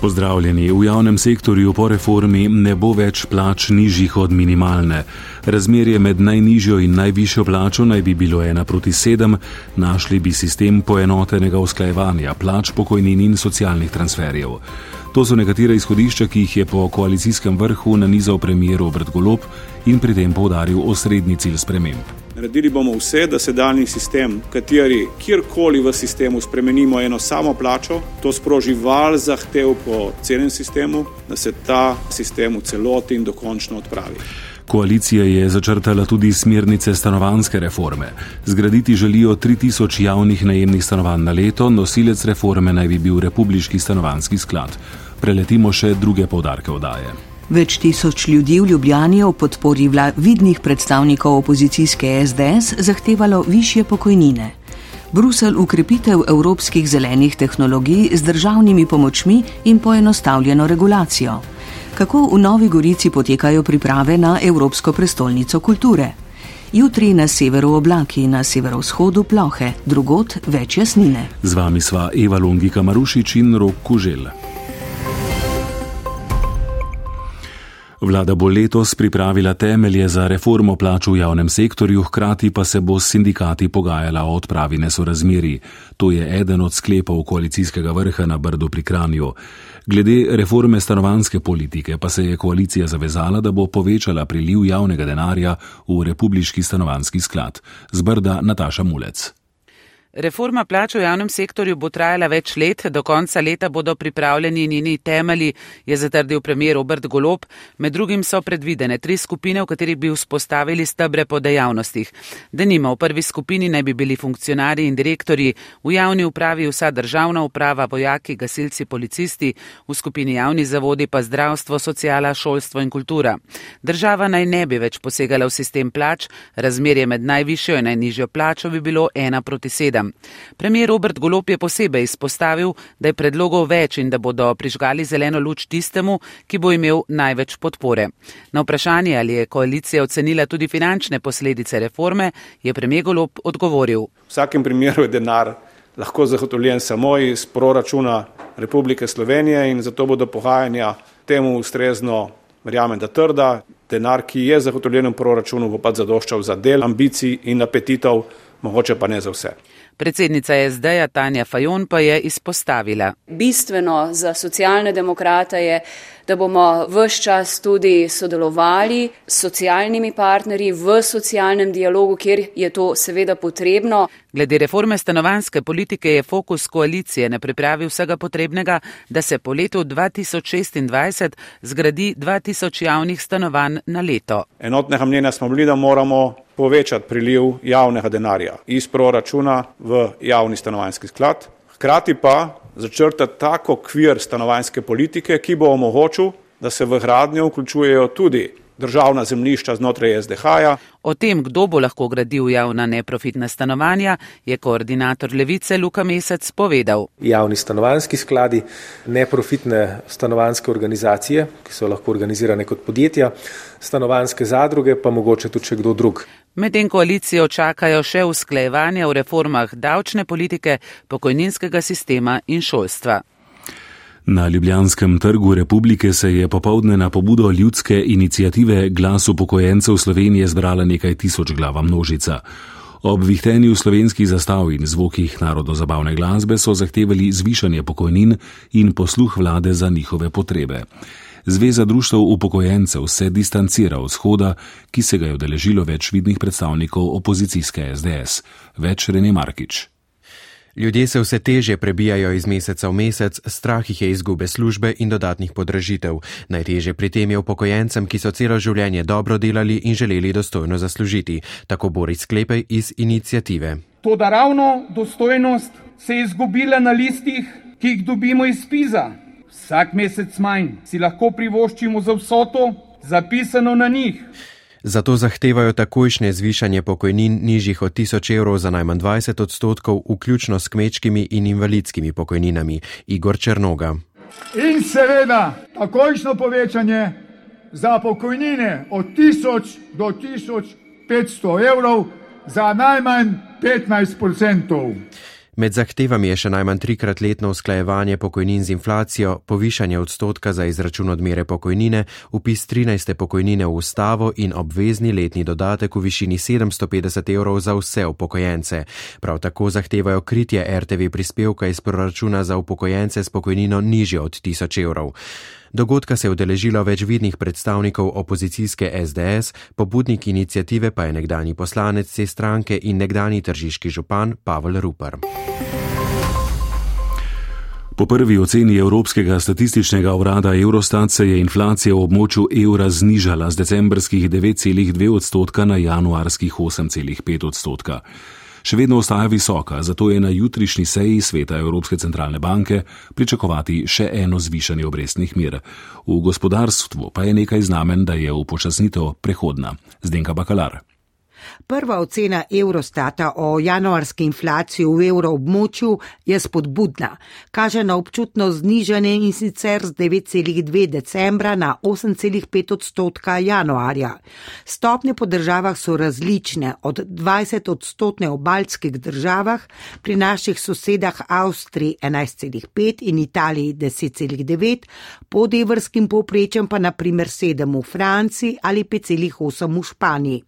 Pozdravljeni. V javnem sektorju po reformi ne bo več plač nižjih od minimalne. Razmerje med najnižjo in najvišjo plačo naj bi bilo ena proti sedem, našli bi sistem poenotenega usklajevanja plač, pokojnin in socialnih transferjev. To so nekatera izhodišča, ki jih je po koalicijskem vrhu nanizal premijer Robert Golop in pri tem povdaril osrednji cilj sprememb. Naredili bomo vse, da se daljni sistem, kateri kjerkoli v sistemu spremenimo eno samo plačo, to sproži val zahtev po celem sistemu, da se ta sistem v celoti in dokončno odpravi. Koalicija je začrtala tudi smernice stanovanske reforme. Zgraditi želijo 3000 javnih najemnih stanovanj na leto, nosilec reforme naj bi bil Republiški stanovanski sklad. Preletimo še druge povdarke odaje. Več tisoč ljudi v Ljubljani v podpori vidnih predstavnikov opozicijske SDS zahtevalo više pokojnine. Brusel ukrepitev evropskih zelenih tehnologij z državnimi pomočmi in poenostavljeno regulacijo kako v Novi Gorici potekajo priprave na Evropsko prestolnico kulture. Jutri na severu oblaki, na severovzhodu plohe, drugot več jasnine. Z vami sva Eva Longika Marušič in Rok Kužel. Vlada bo letos pripravila temelje za reformo plač v javnem sektorju, hkrati pa se bo s sindikati pogajala o odpravi nesorazmeri. To je eden od sklepov koalicijskega vrha na Brdu pri Kranju. Glede reforme stanovanske politike pa se je koalicija zavezala, da bo povečala priliv javnega denarja v Republiški stanovanski sklad. Zbrda Nataša Mulec. Reforma plač v javnem sektorju bo trajala več let, do konca leta bodo pripravljeni njeni temeli, je zatrdil premijer Robert Golob. Med drugim so predvidene tri skupine, v katerih bi vzpostavili stebre po dejavnostih. Denimo, v prvi skupini naj bi bili funkcionarji in direktori, v javni upravi vsa državna uprava, vojaki, gasilci, policisti, v skupini javni zavodi pa zdravstvo, socijala, šolstvo in kultura. Država naj ne bi več posegala v sistem plač, razmerje med najvišjo in najnižjo plačo bi bilo ena proti sedem seveda. Premijer Robert Golop je posebej izpostavil, da je predlogov več in da bodo prižgali zeleno luč tistemu, ki bo imel največ podpore. Na vprašanje, ali je koalicija ocenila tudi finančne posledice reforme, je premijer Golop odgovoril. V vsakem primeru je denar lahko zagotovljen samo iz proračuna Republike Slovenije in zato bodo pohajanja temu ustrezno, verjamem, da trda. Denar, ki je zagotovljen v proračunu, bo pa zadoščal za del ambicij in apetitov, mogoče pa ne za vse. Predsednica SD-ja Tanja Fajon pa je izpostavila. Bistveno za socialne demokrate je, da bomo vse čas tudi sodelovali s socialnimi partnerji v socialnem dialogu, kjer je to seveda potrebno. Glede reforme stanovanske politike je fokus koalicije na pripravi vsega potrebnega, da se po letu 2026 zgradi 2000 javnih stanovanj na leto. Enotnega mnenja smo bili, da moramo povečati priliv javnega denarja iz proračuna v javni stanovanjski sklad, hkrati pa začrtati tako kvir stanovanjske politike, ki bo omogočil, da se v gradnjo vključujejo tudi državna zemljišča znotraj SDH-ja. O tem, kdo bo lahko gradil javna neprofitna stanovanja, je koordinator Levice Luka Mesec povedal. Javni stanovanski skladi, neprofitne stanovanske organizacije, ki so lahko organizirane kot podjetja, stanovanske zadruge pa mogoče tudi še kdo drug. Medtem koalicijo čakajo še usklejevanja v reformah davčne politike, pokojninskega sistema in šolstva. Na Ljubljanskem trgu republike se je popovdne na pobudo ljudske inicijative Glas upokojencev Slovenije zbrala nekaj tisoč glava množica. Ob vihtenju slovenskih zastav in zvokih narodno-zabavne glasbe so zahtevali zvišanje pokojnin in posluh vlade za njihove potrebe. Zveza društv upokojencev se distancira od shoda, ki se ga je odeležilo več vidnih predstavnikov opozicijske SDS, več Rene Markič. Ljudje se vse teže prebijajo iz meseca v mesec, strah jih je izgube službe in dodatnih podražitev. Najteže pri tem je upokojencem, ki so celo življenje dobro delali in želeli dostojno zaslužiti, tako Boris Klepej iz inicijative. To, da ravno dostojnost se je izgubila na listih, ki jih dobimo iz Piza. Vsak mesec manj si lahko privoščimo za vso to, zapisano na njih. Zato zahtevajo takojšnje zvišanje pokojnin nižjih od 1000 evrov za najmanj 20 odstotkov, vključno s kmečkimi in invalidskimi pokojninami. Igor Črnoga. In seveda takojšno povečanje za pokojnine od 1000 do 1500 evrov za najmanj 15 odstotkov. Med zahtevami je še najmanj trikrat letno usklajevanje pokojnin z inflacijo, povišanje odstotka za izračun odmere pokojnine, upis 13. pokojnine v ustavo in obvezni letni dodatek v višini 750 evrov za vse upokojence. Prav tako zahtevajo kritje RTV prispevka iz proračuna za upokojence s pokojnino nižjo od 1000 evrov. Dogodka se je udeležilo več vidnih predstavnikov opozicijske SDS, pobudnik inicijative pa je nekdani poslanec te stranke in nekdani tržiški župan Pavel Rupar. Po prvi oceni Evropskega statističnega urada Eurostat se je inflacija v območju evra znižala z decembrskih 9,2 odstotka na januarskih 8,5 odstotka še vedno ostaja visoka, zato je na jutrišnji seji sveta Evropske centralne banke pričakovati še eno zvišanje obrestnih mir. V gospodarstvu pa je nekaj znamen, da je upočasnitev prehodna. Zdenka Bakalar. Prva ocena Eurostata o januarski inflaciji v evroobmočju je spodbudna. Kaže na občutno znižanje in sicer z 9,2 decembra na 8,5 odstotka januarja. Stopnje po državah so različne, od 20 odstotne v baltskih državah, pri naših sosedah Avstriji 11,5 in Italiji 10,9, pod evrskim povprečjem pa naprimer 7 v Franciji ali 5,8 v Španiji.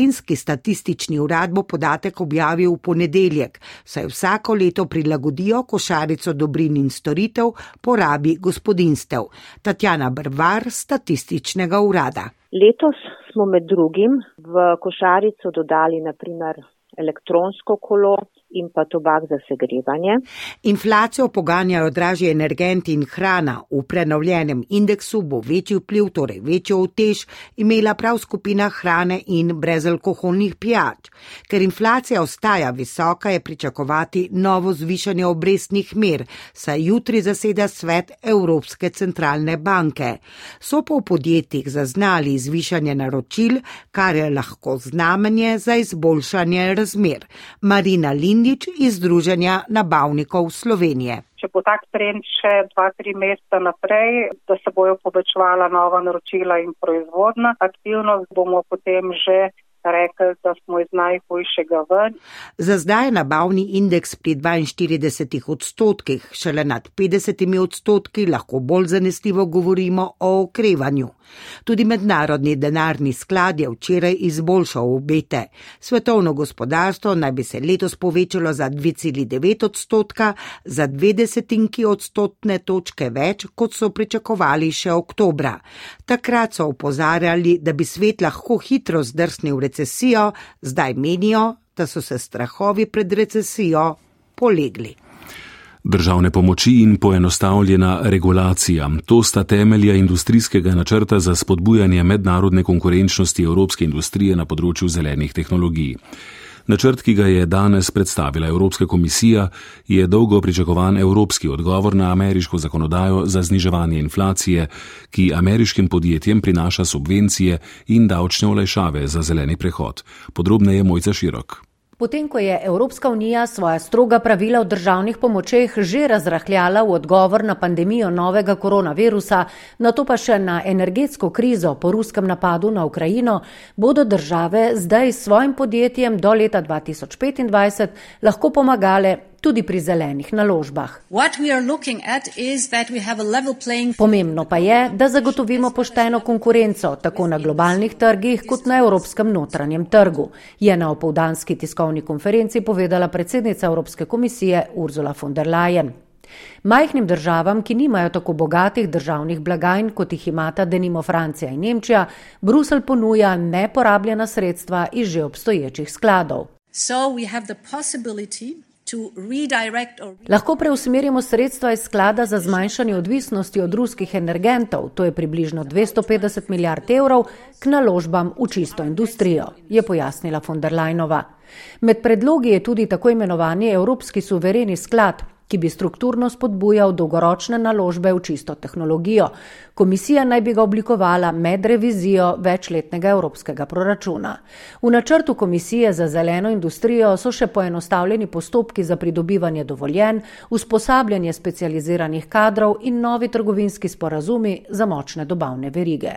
Slovenski statistični urad bo podatek objavil v ponedeljek, saj vsako leto prilagodijo košarico dobrin in storitev porabi gospodinstev. Tatjana Brvar, statističnega urada. Letos smo med drugim v košarico dodali naprimer elektronsko kolo, in pa tobak za segrevanje. Inflacijo poganjajo dražji energenti in hrana. V prenovljenem indeksu bo večji vpliv, torej večjo utež, imela prav skupina hrane in brezalkoholnih pijač. Ker inflacija ostaja visoka, je pričakovati novo zvišanje obrestnih mer, saj jutri zaseda svet Evropske centralne banke. So pa v podjetjih zaznali zvišanje naročil, kar je lahko znamenje za izboljšanje razmer. Marina Lin Indič iz Združenja nabavnikov Slovenije. Če bo tak trend še dva, tri meseca naprej, da se bojo povečevala nova naročila in proizvodna aktivnost, bomo potem že rekli, da smo iz najhujšega ven. Za zdaj je nabavni indeks pri 42 odstotkih, šele nad 50 odstotki lahko bolj zanesljivo govorimo o okrevanju. Tudi mednarodni denarni sklad je včeraj izboljšal obete. Svetovno gospodarstvo naj bi se letos povečalo za 2,9 odstotka, za dve desetinki odstotne točke več, kot so pričakovali še oktobra. Takrat so upozarjali, da bi svet lahko hitro zdrsnil v recesijo, zdaj menijo, da so se strahovi pred recesijo polegli. Državne pomoči in poenostavljena regulacija. To sta temelja industrijskega načrta za spodbujanje mednarodne konkurenčnosti evropske industrije na področju zelenih tehnologij. Načrt, ki ga je danes predstavila Evropska komisija, je dolgo pričakovan evropski odgovor na ameriško zakonodajo za zniževanje inflacije, ki ameriškim podjetjem prinaša subvencije in davčne olajšave za zeleni prehod. Podrobneje Mojca Širok. Potem, ko je Evropska unija svoja stroga pravila o državnih pomočeh že razrahljala v odgovor na pandemijo novega koronavirusa, na to pa še na energetsko krizo po ruskem napadu na Ukrajino, bodo države zdaj svojim podjetjem do leta 2025 lahko pomagale tudi pri zelenih naložbah. Pomembno pa je, da zagotovimo pošteno konkurenco tako na globalnih trgih kot na evropskem notranjem trgu, je na opoldanski tiskovni konferenci povedala predsednica Evropske komisije Ursula von der Leyen. Majhnim državam, ki nimajo tako bogatih državnih blagajn, kot jih imata denimo Francija in Nemčija, Brusel ponuja neporabljena sredstva iz že obstoječih skladov. So Lahko preusmerimo sredstva iz sklada za zmanjšanje odvisnosti od ruskih energentov, to je približno 250 milijard evrov, k naložbam v čisto industrijo, je pojasnila von der Leinova. Med predlogi je tudi tako imenovani Evropski suvereni sklad. Ki bi strukturno spodbujal dolgoročne naložbe v čisto tehnologijo. Komisija naj bi ga oblikovala med revizijo večletnega evropskega proračuna. V načrtu Komisije za zeleno industrijo so še poenostavljeni postopki za pridobivanje dovoljen, usposabljanje specializiranih kadrov in novi trgovinski sporazumi za močne dobavne verige.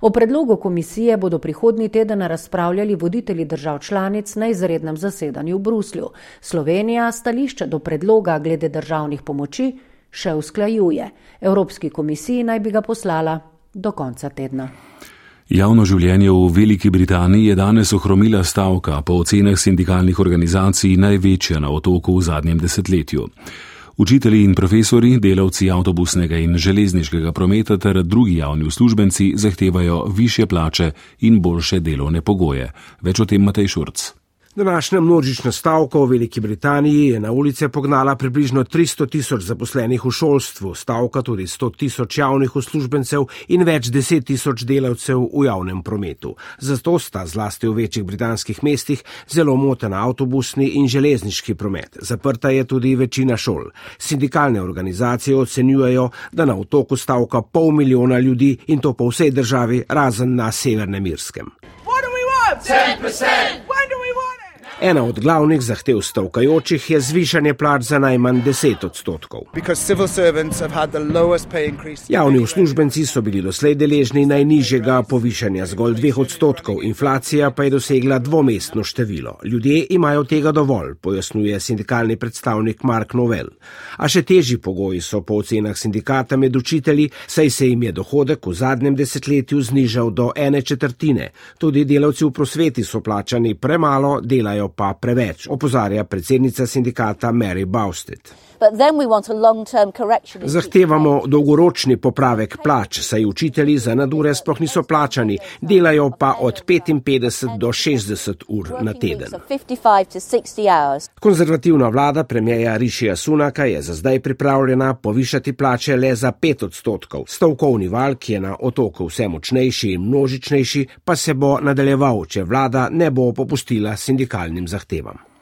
O predlogu komisije bodo prihodnji teden razpravljali voditelji držav članic na izrednem zasedanju v Bruslju. Slovenija stališče do predloga glede državnih pomoči še usklajuje. Evropski komisiji naj bi ga poslala do konca tedna. Javno življenje v Veliki Britaniji je danes ohromila stavka, po ocenah sindikalnih organizacij največja na otoku v zadnjem desetletju. Učitelji in profesori, delavci avtobusnega in železniškega prometa ter drugi javni uslužbenci zahtevajo više plače in boljše delovne pogoje. Več o tem Matej Šurc. Današnja množična stavka v Veliki Britaniji je na ulice pognala približno 300 tisoč zaposlenih v šolstvu, stavka tudi 100 tisoč javnih uslužbencev in več deset tisoč delavcev v javnem prometu. Zato sta zlasti v večjih britanskih mestih zelo motena avtobusni in železniški promet. Zaprta je tudi večina šol. Sindikalne organizacije ocenjujejo, da na otoku stavka pol milijona ljudi in to po vsej državi, razen na Severnem Irskem. What do we want? 10%. When do we want? Ena od glavnih zahtev stavkajočih je zvišanje plač za najmanj 10 odstotkov. Javni uslužbenci so bili doslej deležni najnižjega povišanja zgolj 2 odstotkov, inflacija pa je dosegla dvomestno število. Ljudje imajo tega dovolj, pojasnjuje sindikalni predstavnik Mark Novel. A še težji pogoji so po ocenah sindikata med učitelji, saj se jim je dohodek v zadnjem desetletju znižal do ene četrtine. Tudi delavci v prosveti so plačani premalo, delajo delajo pa preveč, opozarja predsednica sindikata Mary Bausted. Zahtevamo dolgoročni popravek plač, saj učitelji za nadure sploh niso plačani, delajo pa od 55 do 60 ur na teden. Konzervativna vlada premijeja Rišija Sunaka je za zdaj pripravljena povišati plače le za 5 odstotkov. Stavkovni val, ki je na otoku vse močnejši in množičnejši, pa se bo nadaljeval, če vlada ne bo popustila sindikalnim zahtevam.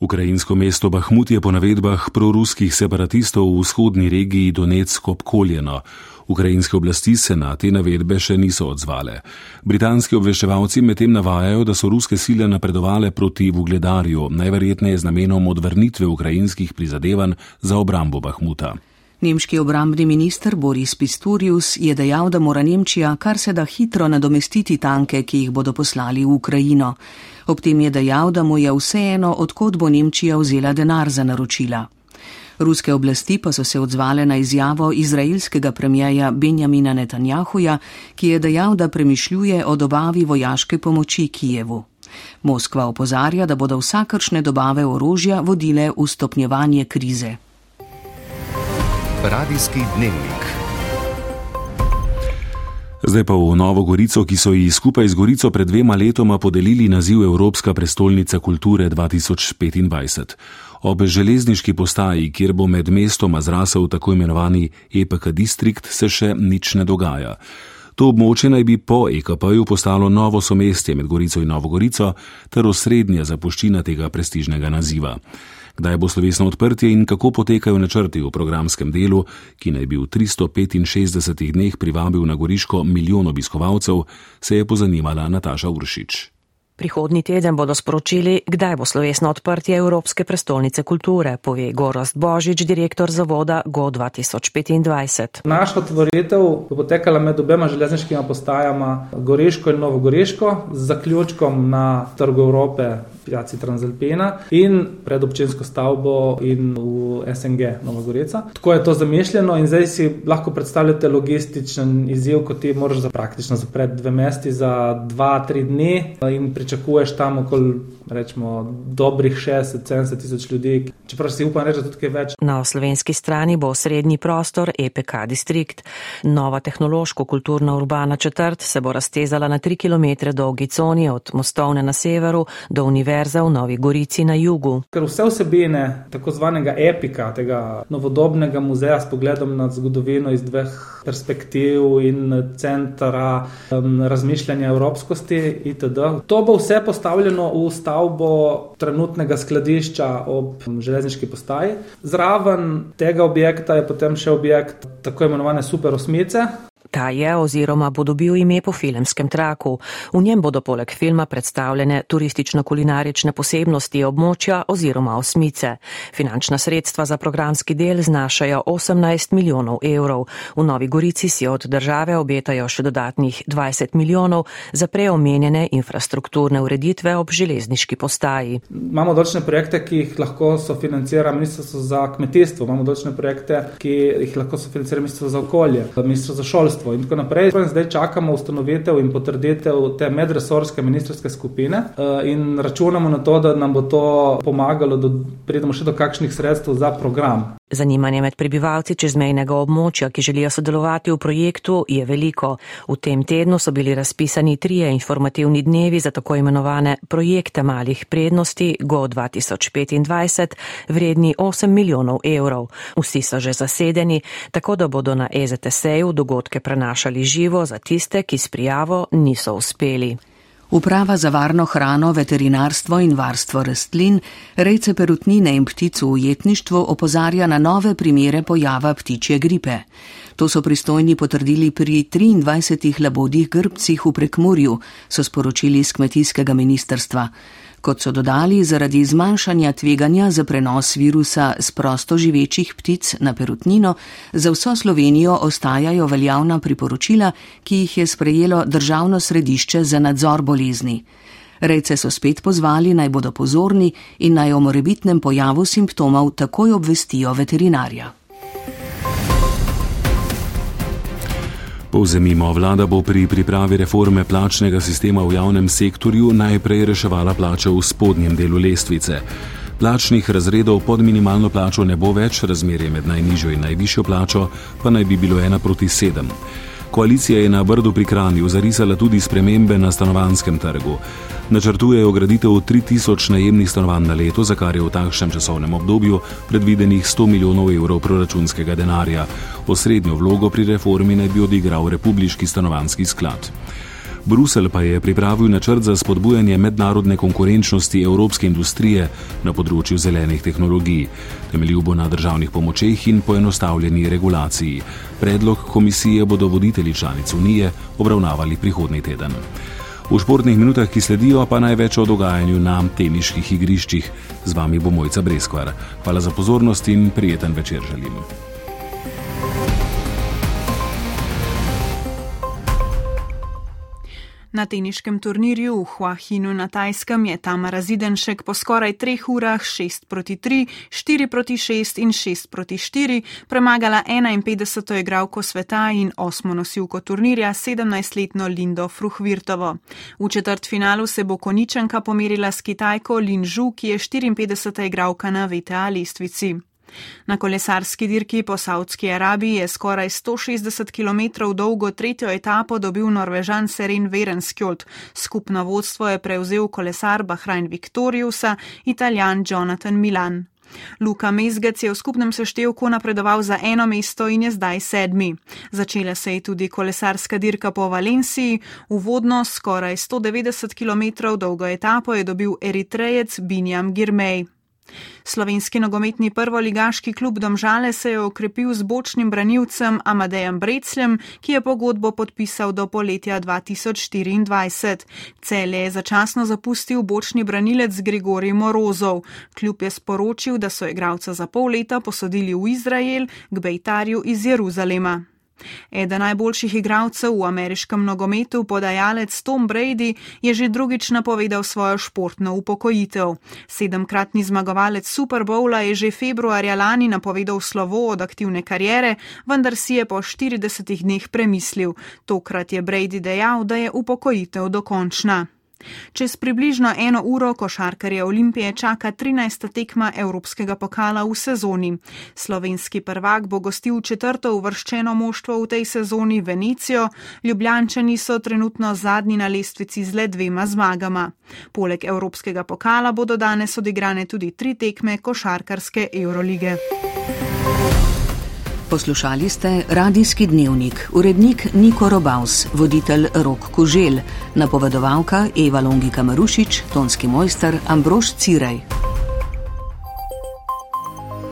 Ukrajinsko mesto Bahmut je po navedbah proruskih separatistov v vzhodni regiji Donetsk obkoljeno. Ukrajinske oblasti se na te navedbe še niso odzvale. Britanski obveščevalci medtem navajajo, da so ruske sile napredovale proti Vugledarju, najverjetneje z namenom odvrnitve ukrajinskih prizadevanj za obrambo Bahmuta. Nemški obrambni minister Boris Pistorius je dejal, da mora Nemčija kar se da hitro nadomestiti tanke, ki jih bodo poslali v Ukrajino. Ob tem je dejal, da mu je vseeno, odkot bo Nemčija vzela denar za naročila. Ruske oblasti pa so se odzvale na izjavo izraelskega premijeja Benjamina Netanjahuja, ki je dejal, da premišljuje o dobavi vojaške pomoči Kijevu. Moskva opozarja, da bodo vsakršne dobave orožja vodile v stopnjevanje krize. Radijski dnevnik. Zdaj pa v Novo Gorico, ki so ji skupaj z Gorico pred dvema letoma podelili naziv Evropska prestolnica kulture 2025. Ob železniški postaji, kjer bo med mestoma zrasel tako imenovani EPK distrikt, se še nič ne dogaja. To območje naj bi po EKP-ju postalo novo somestje med Gorico in Novo Gorico ter osrednja zapuščina tega prestižnega naziva kdaj bo slovesno odprtje in kako potekajo načrti v programskem delu, ki naj bi v 365 dneh privabil na Goriško milijon obiskovalcev, se je pozanimala Nataša Uršič. Prihodnji teden bodo sporočili, kdaj bo slovesno odprtje Evropske prestolnice kulture, pove Gorost Božič, direktor zavoda GO 2025. Naša otvoritev bo potekala med obema železniškima postajama Goriško in Novogoriško z zaključkom na Trgu Evrope pijaci Transalpena in pred občinsko stavbo in v SNG Nova Gorica. Tako je to zamišljeno in zdaj si lahko predstavljate logističen izziv, ko ti moraš za praktično zapreti dve mesti za dva, tri dni in pričakuješ tam okoli rečemo, dobrih 60-70 tisoč ljudi, čeprav si upam reči, da tudi kaj več. Na slovenski strani bo srednji prostor EPK Distrikt. Nova tehnološko-kulturna urbana četrt se bo raztezala na 3 km dolgi coni od Mostovne na severu do Univerze Univerza v Novi Gorici na jugu. Ker vse vsebine tako zvanega epika, tega novodobnega muzeja s pogledom na zgodovino iz dveh perspektiv in centra um, razmišljanja evropskosti itd. To bo vse postavljeno v stavbo trenutnega skladišča ob železniški postaji. Zraven tega objekta je potem še objekt tako imenovane super osmice, Ta je oziroma bo dobil ime po filmskem traku. V njem bodo poleg filma predstavljene turistično-kulinarične posebnosti območja oziroma osmice. Finančna sredstva za programski del znašajo 18 milijonov evrov. V Novi Gorici si od države obetajo še dodatnih 20 milijonov za preomenjene infrastrukturne ureditve ob železniški postaji. Imamo določene projekte, ki jih lahko sofinancira Ministrstvo za kmetijstvo, imamo določene projekte, ki jih lahko sofinancira Ministrstvo za okolje, Ministrstvo za šolstvo šolstvo in tako naprej. Zdaj čakamo ustanovitev in potrditev te medresorske ministerske skupine eh, in računamo na to, da nam bo to pomagalo, da pridemo še do kakšnih sredstev za program. Zanimanje med prebivalci čezmejnega območja, ki želijo sodelovati v projektu, je veliko. V tem tednu so bili razpisani trije informativni dnevi za tako imenovane projekte malih prednosti GO 2025, vredni 8 milijonov evrov. Vsi so že zasedeni, tako da bodo na EZTS-u dogodke prenašali živo za tiste, ki s prijavo niso uspeli. Uprava za varno hrano, veterinarstvo in varstvo rastlin, rejce perutnine in ptic v ujetništvu opozarja na nove primere pojava ptičje gripe. To so pristojni potrdili pri 23 labodih grbcih v prekmurju, so sporočili iz kmetijskega ministerstva. Kot so dodali, zaradi zmanjšanja tveganja za prenos virusa z prosto živečih ptic na perutnino, za vso Slovenijo ostajajo veljavna priporočila, ki jih je sprejelo Državno središče za nadzor bolezni. Rejce so spet pozvali naj bodo pozorni in naj o morebitnem pojavu simptomov takoj obvestijo veterinarja. Povzemimo, vlada bo pri pripravi reforme plačnega sistema v javnem sektorju najprej reševala plače v spodnjem delu lestvice. Plačnih razredov pod minimalno plačo ne bo več, razmerje med najnižjo in najvišjo plačo pa naj bi bilo ena proti sedem. Koalicija je na Brdu pri Kranju zarisala tudi spremembe na stanovanskem trgu. Načrtujejo graditev 3000 najemnih stanovanj na leto, za kar je v takšnem časovnem obdobju predvidenih 100 milijonov evrov proračunskega denarja. Osrednjo vlogo pri reformi naj bi odigral Republiški stanovanski sklad. Brusel pa je pripravil načrt za spodbujanje mednarodne konkurenčnosti evropske industrije na področju zelenih tehnologij. Temeljil bo na državnih pomočeh in poenostavljeni regulaciji. Predlog komisije bodo voditelji članic Unije obravnavali prihodnji teden. V športnih minutah, ki sledijo, pa največ o dogajanju na teniških igriščih. Z vami bo Mojca Breskvar. Hvala za pozornost in prijeten večer želim. Na teniškem turnirju v Huahinu na Tajskem je Tamara Zidenšek po skoraj treh urah 6 proti 3, 4 proti 6 in 6 proti 4 premagala 51. igralko sveta in osmo nosilko turnirja 17-letno Lindo Fruhvirtovo. V četrt finalu se bo koničenka pomerila s Kitajko Lin Zhu, ki je 54. igralka na VTA lestvici. Na kolesarski dirki po Saudski Arabiji je skoraj 160 km dolgo tretjo etapo dobil norvežan Seren Verenskjold. Skupno vodstvo je prevzel kolesar Bahrajn Victoriusa, italijan Jonathan Milan. Luka Mezgec je v skupnem seštevku napredoval za eno mesto in je zdaj sedmi. Začela se je tudi kolesarska dirka po Valenciji, uvodno skoraj 190 km dolgo etapo je dobil eritrejec Binjam Girmej. Slovenski nogometni prvoligaški klub Domžale se je okrepil z bočnim branilcem Amadejem Brecljem, ki je pogodbo podpisal do poletja 2024. Cel je začasno zapustil bočni branilec Grigorij Morozov. Klub je sporočil, da so igralca za pol leta posodili v Izrael k Bejtarju iz Jeruzalema. Eden najboljših igralcev v ameriškem nogometu, podajalec Tom Brady, je že drugič napovedal svojo športno upokojitev. Sedemkratni zmagovalec Super Bowla je že februarja lani napovedal slovo od aktivne karijere, vendar si je po 40 dneh premislil. Tokrat je Brady dejal, da je upokojitev dokončna. Čez približno eno uro košarkarje Olimpije čaka 13. tekma Evropskega pokala v sezoni. Slovenski prvak bo gostil četrto uvrščeno moštvo v tej sezoni Venecijo, Ljubljančani so trenutno zadnji na lestvici z le dvema zmagama. Poleg Evropskega pokala bodo danes odigrane tudi tri tekme košarkarske Eurolige. Poslušali ste radijski dnevnik, urednik Niko Robaus, voditelj Rok Kožel, napovedovalka Eva Longika Marušič, tonski mojster Ambrož Cirej.